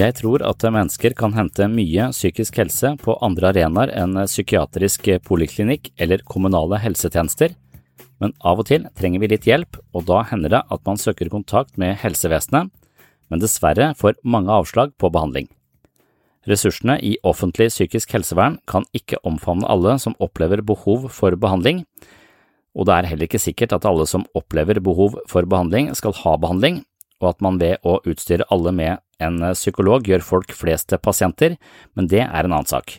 Jeg tror at mennesker kan hente mye psykisk helse på andre arenaer enn psykiatrisk poliklinikk eller kommunale helsetjenester, men av og til trenger vi litt hjelp, og da hender det at man søker kontakt med helsevesenet, men dessverre får mange avslag på behandling. Ressursene i offentlig psykisk helsevern kan ikke omfavne alle som opplever behov for behandling, og det er heller ikke sikkert at alle som opplever behov for behandling skal ha behandling, og at man ved å utstyre alle med en psykolog gjør folk flest til pasienter, men det er en annen sak.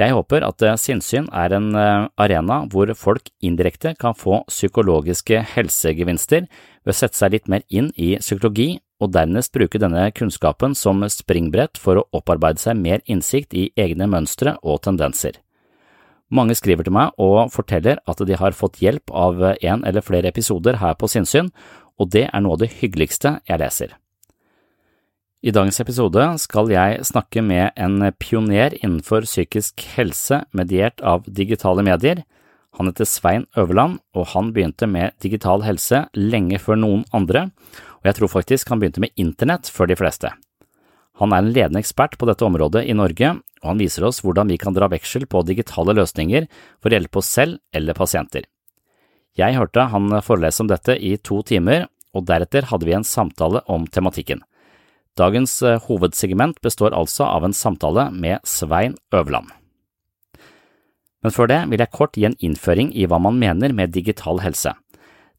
Jeg håper at sinnssyn er en arena hvor folk indirekte kan få psykologiske helsegevinster ved å sette seg litt mer inn i psykologi og dernest bruke denne kunnskapen som springbrett for å opparbeide seg mer innsikt i egne mønstre og tendenser. Mange skriver til meg og forteller at de har fått hjelp av en eller flere episoder her på Sinnsyn, og det er noe av det hyggeligste jeg leser. I dagens episode skal jeg snakke med en pioner innenfor psykisk helse mediert av digitale medier. Han heter Svein Øverland, og han begynte med digital helse lenge før noen andre, og jeg tror faktisk han begynte med internett før de fleste. Han er en ledende ekspert på dette området i Norge, og han viser oss hvordan vi kan dra veksel på digitale løsninger for å hjelpe oss selv eller pasienter. Jeg hørte han forelese om dette i to timer, og deretter hadde vi en samtale om tematikken. Dagens eh, hovedsegment består altså av en samtale med Svein Øverland. Men før det vil jeg kort gi en innføring i hva man mener med digital helse.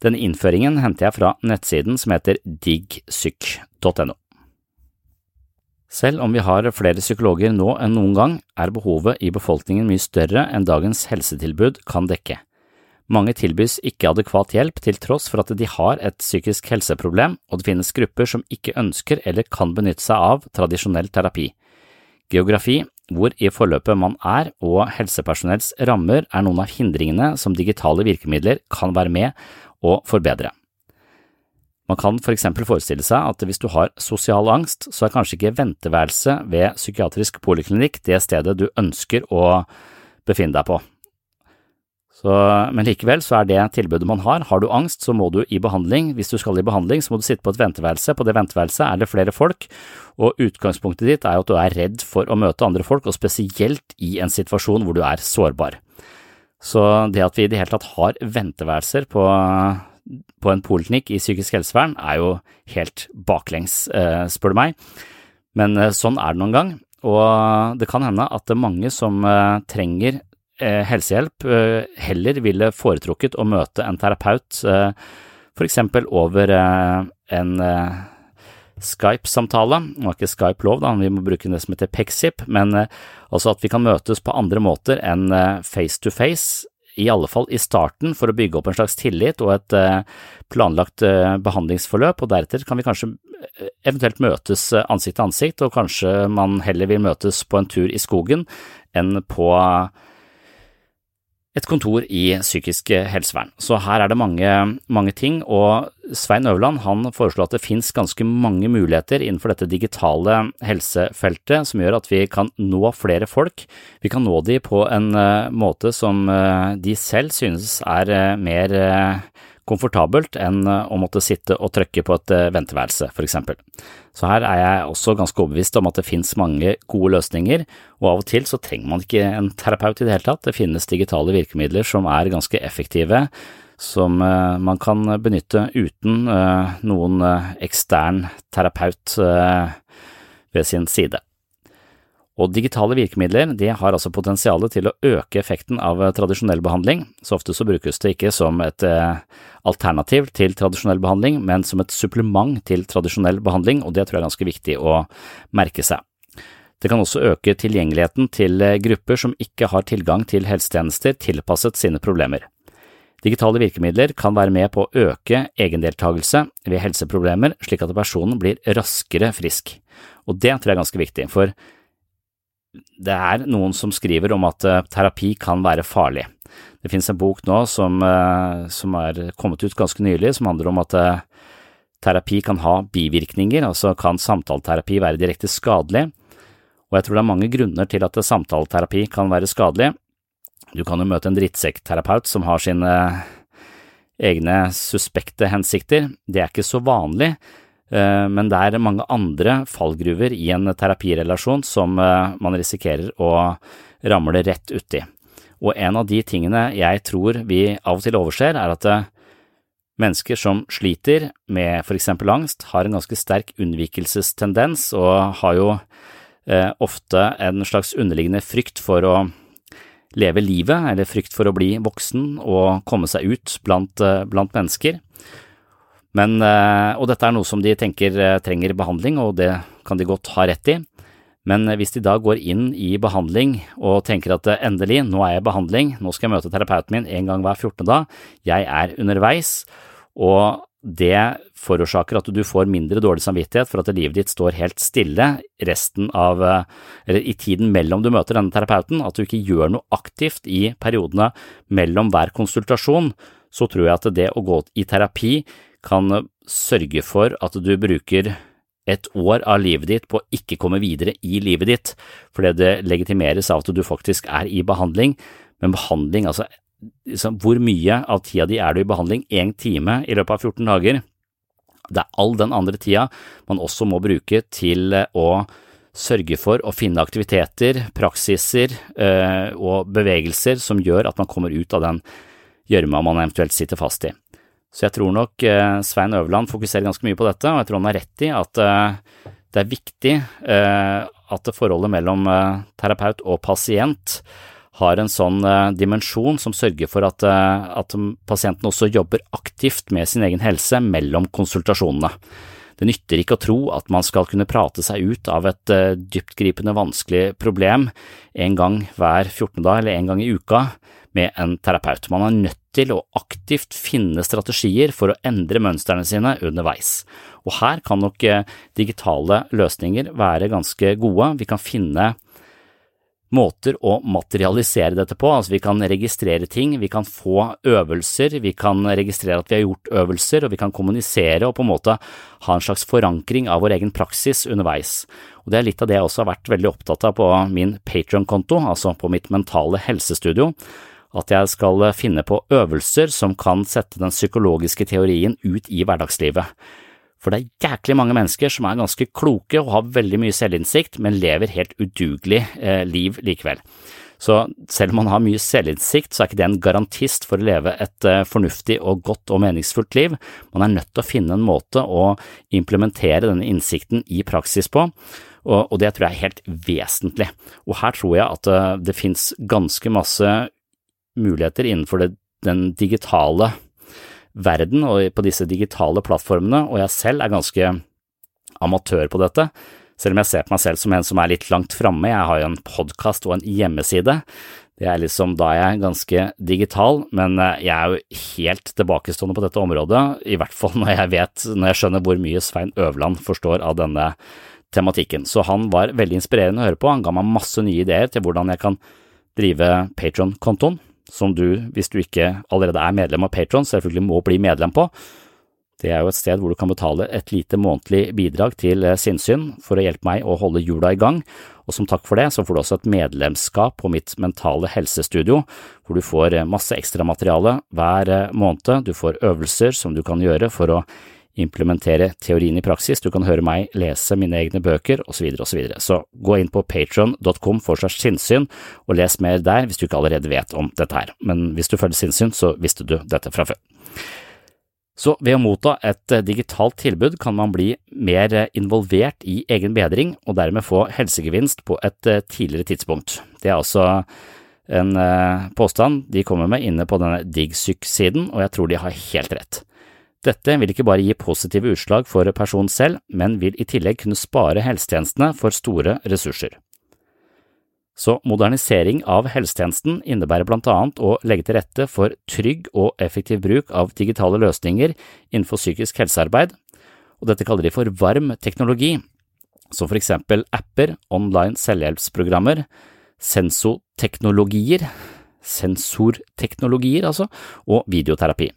Denne innføringen henter jeg fra nettsiden som heter digsyk.no. Selv om vi har flere psykologer nå enn noen gang, er behovet i befolkningen mye større enn dagens helsetilbud kan dekke. Mange tilbys ikke adekvat hjelp til tross for at de har et psykisk helseproblem, og det finnes grupper som ikke ønsker eller kan benytte seg av tradisjonell terapi. Geografi, hvor i forløpet man er, og helsepersonells rammer er noen av hindringene som digitale virkemidler kan være med å forbedre. Man kan for eksempel forestille seg at hvis du har sosial angst, så er kanskje ikke venteværelse ved psykiatrisk poliklinikk det stedet du ønsker å befinne deg på. Så, men likevel så er det tilbudet man har. Har du angst, så må du i behandling. Hvis du skal i behandling, så må du sitte på et venteværelse. På det venteværelset er det flere folk, og utgangspunktet ditt er jo at du er redd for å møte andre folk, og spesielt i en situasjon hvor du er sårbar. Så det at vi i det hele tatt har venteværelser på, på en poliklinikk i psykisk helsevern, er jo helt baklengs, eh, spør du meg. Men eh, sånn er det noen gang. Og det kan hende at det er mange som eh, trenger helsehjelp eh, heller ville foretrukket å møte en terapeut f.eks. for eksempel over en Skype-samtale. Nå er ikke Skype lov, da, vi må bruke det som heter Pexip, men altså at vi kan møtes på andre måter enn face to face, i alle fall i starten, for å bygge opp en slags tillit og et planlagt behandlingsforløp, og deretter kan vi kanskje eventuelt møtes ansikt til ansikt, og kanskje man heller vil møtes på en tur i skogen enn på et kontor i psykisk helsevern. Så her er det mange, mange ting, og Svein Øverland han foreslår at det finnes ganske mange muligheter innenfor dette digitale helsefeltet som gjør at vi kan nå flere folk. Vi kan nå de på en uh, måte som uh, de selv synes er uh, mer komfortabelt enn å måtte sitte og trykke på et venteværelse, for eksempel. Så her er jeg også ganske overbevist om at det finnes mange gode løsninger, og av og til så trenger man ikke en terapeut i det hele tatt. Det finnes digitale virkemidler som er ganske effektive, som eh, man kan benytte uten eh, noen eh, ekstern terapeut ved sin side. Og digitale virkemidler de har altså potensialet til å øke effekten av tradisjonell behandling. Så ofte så brukes det ikke som et eh, alternativ til tradisjonell behandling, men som et supplement til tradisjonell behandling, og det tror jeg er ganske viktig å merke seg. Det kan også øke tilgjengeligheten til eh, grupper som ikke har tilgang til helsetjenester tilpasset sine problemer. Digitale virkemidler kan være med på å øke egendeltagelse ved helseproblemer, slik at personen blir raskere frisk. Og det tror jeg er ganske viktig, for det er noen som skriver om at eh, terapi kan være farlig. Det finnes en bok nå som, eh, som er kommet ut ganske nylig, som handler om at eh, terapi kan ha bivirkninger, altså kan samtaleterapi være direkte skadelig. Og jeg tror det er mange grunner til at samtaleterapi kan være skadelig. Du kan jo møte en drittsekkterapeut som har sine egne suspekte hensikter, det er ikke så vanlig, men det er mange andre fallgruver i en terapirelasjon som eh, man risikerer å ramle rett uti. Og en av de tingene jeg tror vi av og til overser, er at eh, mennesker som sliter med for eksempel angst, har en ganske sterk unnvikelsestendens og har jo ofte en slags underliggende frykt for å leve livet, eller frykt for å bli voksen og komme seg ut blant, blant mennesker. Men, eh, og dette er noe som de tenker eh, trenger behandling, og det kan de godt ha rett i. Men hvis de da går inn i behandling og tenker at eh, endelig, nå er jeg i behandling, nå skal jeg møte terapeuten min en gang hver 14. dag, jeg er underveis, og det forårsaker at du får mindre dårlig samvittighet for at livet ditt står helt stille resten av, eller i tiden mellom du møter denne terapeuten, at du ikke gjør noe aktivt i periodene mellom hver konsultasjon, så tror jeg at det å gå i terapi kan sørge for at du bruker et år av livet ditt på å ikke komme videre i livet ditt, fordi det legitimeres av at du faktisk er i behandling. Men behandling, altså liksom, hvor mye av tida di er du i behandling? Én time i løpet av 14 dager. Det er all den andre tida man også må bruke til å sørge for å finne aktiviteter, praksiser øh, og bevegelser som gjør at man kommer ut av den gjørma man eventuelt sitter fast i. Så jeg tror nok eh, Svein Øverland fokuserer ganske mye på dette, og jeg tror han har rett i at eh, det er viktig eh, at forholdet mellom terapeut og pasient har en sånn dimensjon som sørger for at, at pasienten også jobber aktivt med sin egen helse mellom konsultasjonene. Det nytter ikke å tro at man skal kunne prate seg ut av et dyptgripende vanskelig problem en gang hver 14. dag eller en gang i uka med en terapeut. Man er nødt til å aktivt finne strategier for å endre mønstrene sine underveis. Og her kan nok uh, digitale løsninger være ganske gode. Vi kan finne måter å materialisere dette på. Altså vi kan registrere ting, vi kan få øvelser, vi kan registrere at vi har gjort øvelser, og vi kan kommunisere og på en måte ha en slags forankring av vår egen praksis underveis. Og Det er litt av det jeg også har vært veldig opptatt av på min Patron-konto, altså på mitt mentale helsestudio. At jeg skal finne på øvelser som kan sette den psykologiske teorien ut i hverdagslivet. For det er jæklig mange mennesker som er ganske kloke og har veldig mye selvinnsikt, men lever helt udugelig eh, liv likevel. Så selv om man har mye selvinnsikt, så er ikke det en garantist for å leve et eh, fornuftig og godt og meningsfullt liv. Man er nødt til å finne en måte å implementere denne innsikten i praksis på. Og, det tror jeg er helt vesentlig. Og her tror jeg at det finnes ganske masse muligheter innenfor det, den digitale verden og på disse digitale plattformene, og jeg selv er ganske amatør på dette, selv om jeg ser på meg selv som en som er litt langt framme. Jeg har jo en podkast og en hjemmeside. Det er liksom da jeg er ganske digital, men eh, jeg er jo helt tilbakestående på dette området, i hvert fall når jeg vet, når jeg skjønner hvor mye Svein Øverland forstår av denne tematikken. Så han var veldig inspirerende å høre på, han ga meg masse nye ideer til hvordan jeg kan drive Patron-kontoen som du, hvis du ikke allerede er medlem av Patron, selvfølgelig må bli medlem på. Det er jo et sted hvor du kan betale et lite månedlig bidrag til eh, sinnssyn for å hjelpe meg å holde hjula i gang, og som takk for det så får du også et medlemskap på mitt mentale helsestudio, hvor du får eh, masse ekstramateriale hver eh, måned, du får øvelser som du kan gjøre for å implementere teorien i praksis, du kan høre meg lese mine egne bøker, osv., osv. Så, videre. så gå inn på patron.com for seg sinnssyn og les mer der hvis du ikke allerede vet om dette her, men hvis du følger sinnssyn, så visste du dette fra før. Så ved å motta et eh, digitalt tilbud kan man bli mer eh, involvert i egen bedring og dermed få helsegevinst på et eh, tidligere tidspunkt. Det er altså en påstand de kommer med inne på denne DigSyk-siden, og jeg tror de har helt rett. Dette vil ikke bare gi positive utslag for personen selv, men vil i tillegg kunne spare helsetjenestene for store ressurser. Så modernisering av helsetjenesten innebærer blant annet å legge til rette for trygg og effektiv bruk av digitale løsninger innenfor psykisk helsearbeid, og dette kaller de for varm teknologi, som for eksempel apper, online selvhjelpsprogrammer, sensoteknologier, sensorteknologier altså, og videoterapi.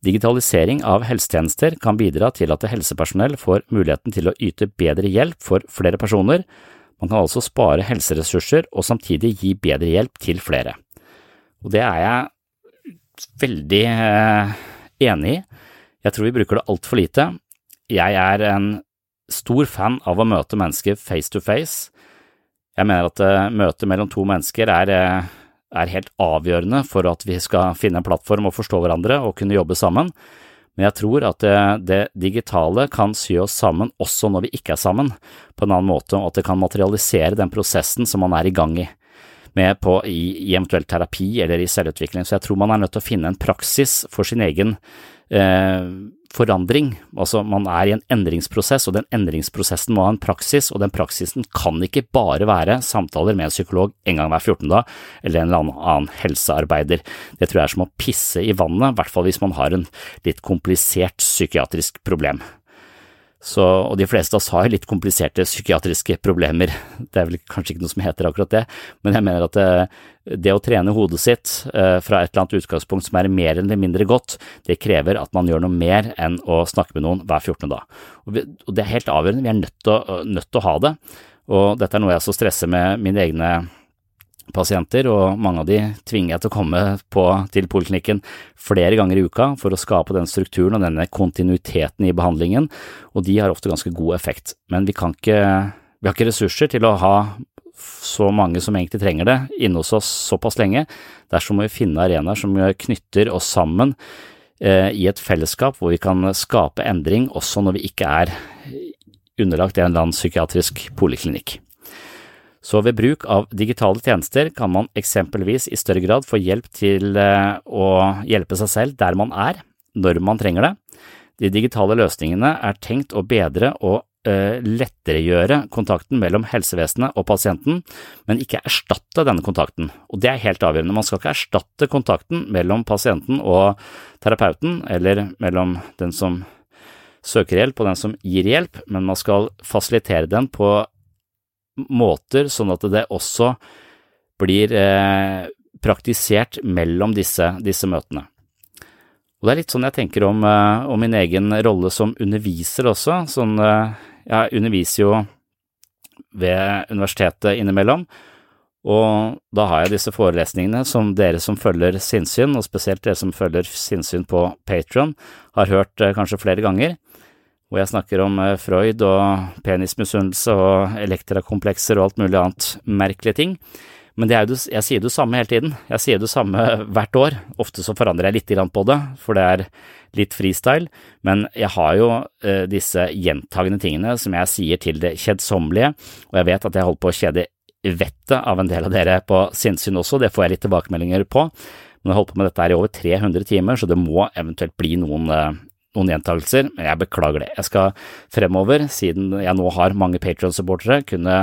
Digitalisering av helsetjenester kan bidra til at helsepersonell får muligheten til å yte bedre hjelp for flere personer. Man kan altså spare helseressurser og samtidig gi bedre hjelp til flere. Og det er jeg veldig eh, enig i. Jeg tror vi bruker det altfor lite. Jeg er en stor fan av å møte mennesker face to face. Jeg mener at eh, møtet mellom to mennesker er eh, er helt avgjørende for at vi skal finne en plattform og forstå hverandre og kunne jobbe sammen. Men jeg tror at det, det, digitale kan sy oss sammen også når vi ikke er sammen, på en annen måte, og at det kan materialisere den prosessen som man er i gang i, med på, i, i eventuell terapi eller i selvutvikling. Så jeg tror man er nødt til å finne en praksis for sin egen eh, forandring. Altså, man er i en endringsprosess, og den endringsprosessen må ha en praksis, og den praksisen kan ikke bare være samtaler med en psykolog en gang hver 14. dag, eller en eller annen, helsearbeider. Det tror jeg er som å pisse i vannet, i hvert fall hvis man har en litt komplisert psykiatrisk problem. Så, og de fleste av oss har litt kompliserte psykiatriske problemer, det er vel kanskje ikke noe som heter akkurat det, men jeg mener at det, eh, det å trene hodet sitt eh, fra et eller annet utgangspunkt som er mer eller mindre godt, det krever at man gjør noe mer enn å snakke med noen hver 14. dag. Og, vi, og det er helt avgjørende, vi er nødt til, å, nødt til å ha det, og dette er noe jeg så stresser med mine egne pasienter, og mange av de tvinger jeg til å komme på, til poliklinikken flere ganger i uka for å skape den strukturen og denne kontinuiteten i behandlingen, og de har ofte ganske god effekt. Men vi ikke, vi har ikke ressurser til å ha så mange som egentlig trenger det inne hos oss såpass lenge. Dersom må vi finne arenaer som knytter oss sammen eh, i et fellesskap hvor vi kan skape endring også når vi ikke er underlagt en eller annen psykiatrisk poliklinikk. Så ved bruk av digitale tjenester kan man eksempelvis i større grad få hjelp til eh, å hjelpe seg selv der man er, når man trenger det. De digitale løsningene er tenkt å bedre og uh, letteregjøre kontakten mellom helsevesenet og pasienten, men ikke erstatte denne kontakten. Og det er helt avgjørende. Man skal ikke erstatte kontakten mellom pasienten og terapeuten, eller mellom den som søker hjelp og den som gir hjelp, men man skal fasilitere den på måter sånn at det også blir eh, praktisert mellom disse, disse, møtene. Og Det er litt sånn jeg tenker om, eh, om min egen rolle som underviser også. Sånn, eh, jeg underviser jo ved universitetet innimellom, og da har jeg disse forelesningene som dere som følger sinnssyn, og spesielt dere som følger sinnssyn på Patron, har hørt kanskje flere ganger hvor jeg snakker om eh, Freud og penismisunnelse og elektrakomplekser og alt mulig annet merkelige ting. Men jo, jeg sier det samme hele tiden. Jeg sier det samme hvert år. Ofte så forandrer jeg litt på det, for det er litt freestyle. Men jeg har jo eh, disse gjentagende tingene som jeg sier til det kjedsommelige, og jeg vet at jeg holder på å kjede vettet av en del av dere på sinnssyn også, det får jeg litt tilbakemeldinger på. Men jeg har holdt på med dette her i over 300 timer, så det må eventuelt bli noen eh, noen gjentagelser, men jeg beklager det. Jeg skal fremover, siden jeg nå har mange Patron-supportere, kunne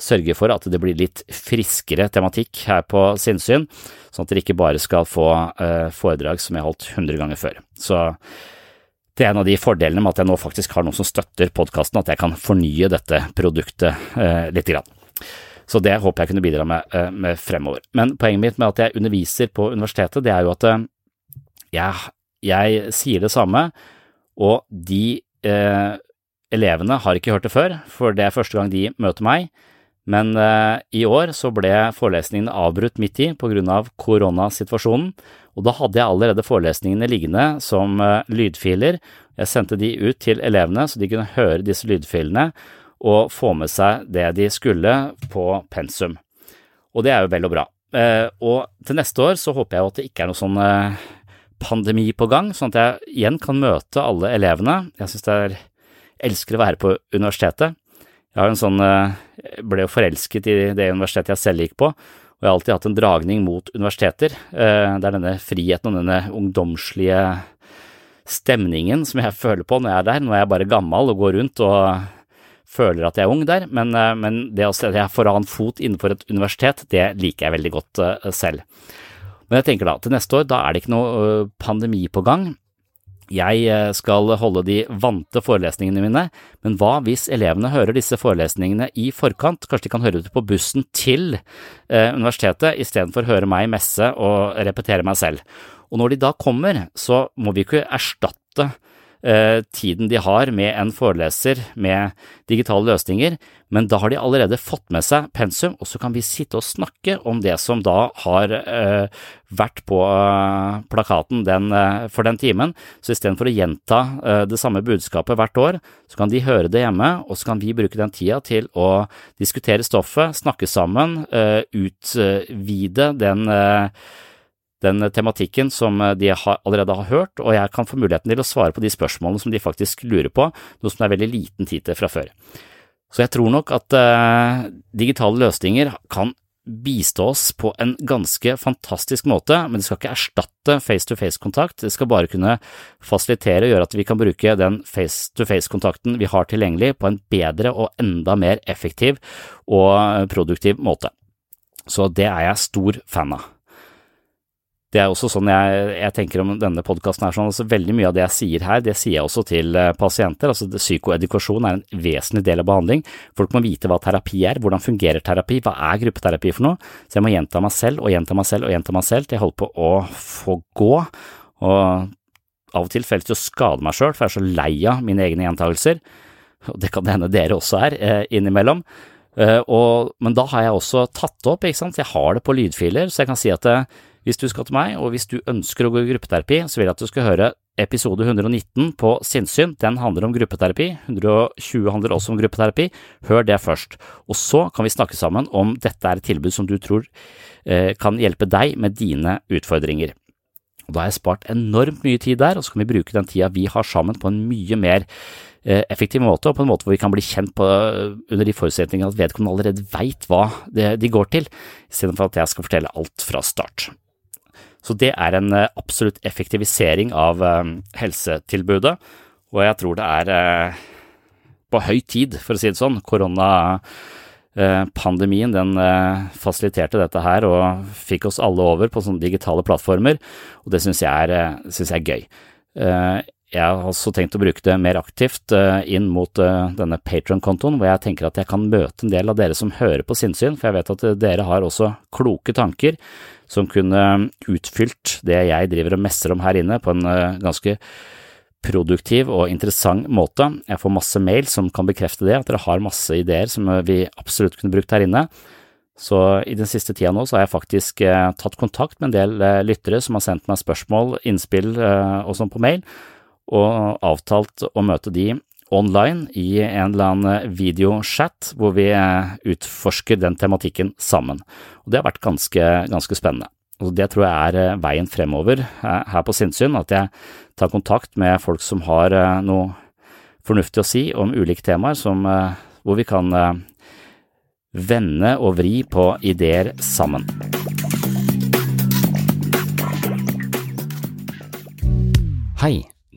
sørge for at det blir litt friskere tematikk her på Sinnsyn, sånn at dere ikke bare skal få uh, foredrag som jeg har holdt 100 ganger før. Så det er en av de fordelene med at jeg nå faktisk har noen som støtter podkasten, at jeg kan fornye dette produktet eh, lite grann. Så det håper jeg kunne bidra med, uh, med, fremover. Men poenget mitt med at jeg underviser på universitetet, det er jo at jeg jeg sier det samme, og de eh, elevene har ikke hørt det før, for det er første gang de møter meg. Men eh, i år så ble forelesningene avbrutt midt i grunn av koronasituasjonen, og da hadde jeg allerede forelesningene liggende som eh, lydfiler. Jeg sendte de ut til elevene så de kunne høre disse lydfilene og få med seg det de skulle på pensum. Og det er jo vel og bra. Eh, og til neste år så håper jeg jo at det ikke er noe sånn eh, pandemi på gang, sånn at jeg igjen kan møte alle elevene. Jeg synes det er elsker å være på universitetet. Jeg sånn, eh, ble jo forelsket i det universitetet jeg selv gikk på, og jeg har alltid hatt en dragning mot universiteter. Eh, det er denne friheten og denne ungdomslige stemningen som jeg føler på når jeg er der. Nå er jeg bare gammel og går rundt og føler at jeg er ung der, men, eh, men det å se at jeg får annen fot innenfor et universitet, det liker jeg veldig godt selv. Men jeg tenker da, til neste år, da er det ikke noe pandemi på gang. Jeg skal holde de vante forelesningene mine, men hva hvis elevene hører disse forelesningene i forkant? Kanskje de kan høre det på bussen til eh, universitetet istedenfor å høre meg messe og repetere meg selv. Og når de da kommer, så må vi ikke erstatte tiden de har med en foreleser med digitale løsninger, men da har de allerede fått med seg pensum, og så kan vi sitte og snakke om det som da har uh, vært på uh, plakaten den, for den timen. Så istedenfor å gjenta det samme budskapet hvert år, så kan de høre det hjemme, og så kan vi bruke den tida til å diskutere stoffet, snakke sammen, utvide den den tematikken som eh, de allerede har hørt, og jeg kan få muligheten til å svare på de spørsmålene som de faktisk lurer på, noe som det er veldig liten tid til fra før. Så jeg tror nok at uh, digitale løsninger kan bistå oss på en ganske fantastisk måte, men det skal ikke erstatte face-to-face-kontakt, det skal bare kunne fasilitere og gjøre at vi kan bruke den face-to-face-kontakten vi har tilgjengelig på en bedre og enda mer effektiv og produktiv måte. Så det er jeg stor fan av. Det er også sånn jeg, jeg tenker om denne podkasten her, sånn, altså veldig mye av det jeg sier her, det sier jeg også til uh, pasienter. altså Psykoedukasjon er en vesentlig del av behandling. Folk må vite hva terapi er, hvordan fungerer terapi, hva er gruppeterapi for noe. Så jeg må gjenta meg selv og gjenta meg selv og gjenta meg selv til jeg holder på å få gå. Og av og til får jeg til å skade meg sjøl, for jeg er så lei av mine egne gjentagelser. Og det kan det hende dere også er, eh, innimellom. Uh, og, men da har jeg også tatt det opp, ikke sant. Jeg har det på lydfiler, så jeg kan si at uh, hvis du skal til meg, og hvis du ønsker å gå i gruppeterapi, så vil jeg at du skal høre episode 119 på Sinnssyn. Den handler om gruppeterapi. 120 handler også om gruppeterapi. Hør det først. Og så kan vi snakke sammen om dette er et tilbud som du tror eh, kan hjelpe deg med dine utfordringer. Og da har jeg spart enormt mye tid der, og så kan vi bruke den tida vi har sammen på en mye mer eh, effektiv måte, og på en måte hvor vi kan bli kjent på, under de forutsetningene at vedkommende allerede veit hva de går til, istedenfor at jeg skal fortelle alt fra start. Så det er en eh, absolutt effektivisering av eh, helsetilbudet, og jeg tror det er eh, på høy tid, for å si det sånn. Koronapandemien den fasiliterte dette her og fikk oss alle over på sånne digitale plattformer, og det syns jeg, jeg er gøy. Jeg har også tenkt å bruke det mer aktivt inn mot denne Patron-kontoen, hvor jeg tenker at jeg kan møte en del av dere som hører på sinnssyn, for jeg vet at dere har også kloke tanker som kunne utfylt det jeg driver og messer om her inne på en eh, ganske produktiv og interessant måte. Jeg får masse mail som kan bekrefte det, at dere har masse ideer som eh, vi absolutt kunne brukt her inne. Så i den siste tida nå så har jeg faktisk eh, tatt kontakt med en del eh, lyttere som har sendt meg spørsmål, innspill eh, og sånn på mail, og avtalt å møte de online i en eller annen videochat hvor vi eh, utforsker den tematikken sammen. Og Det har vært ganske, ganske spennende. Og Det tror jeg er eh, veien fremover eh, her på Sinnsyn, at jeg tar kontakt med folk som har noe fornuftig å si om ulike temaer, som, hvor vi kan vende og vri på ideer sammen. Hei!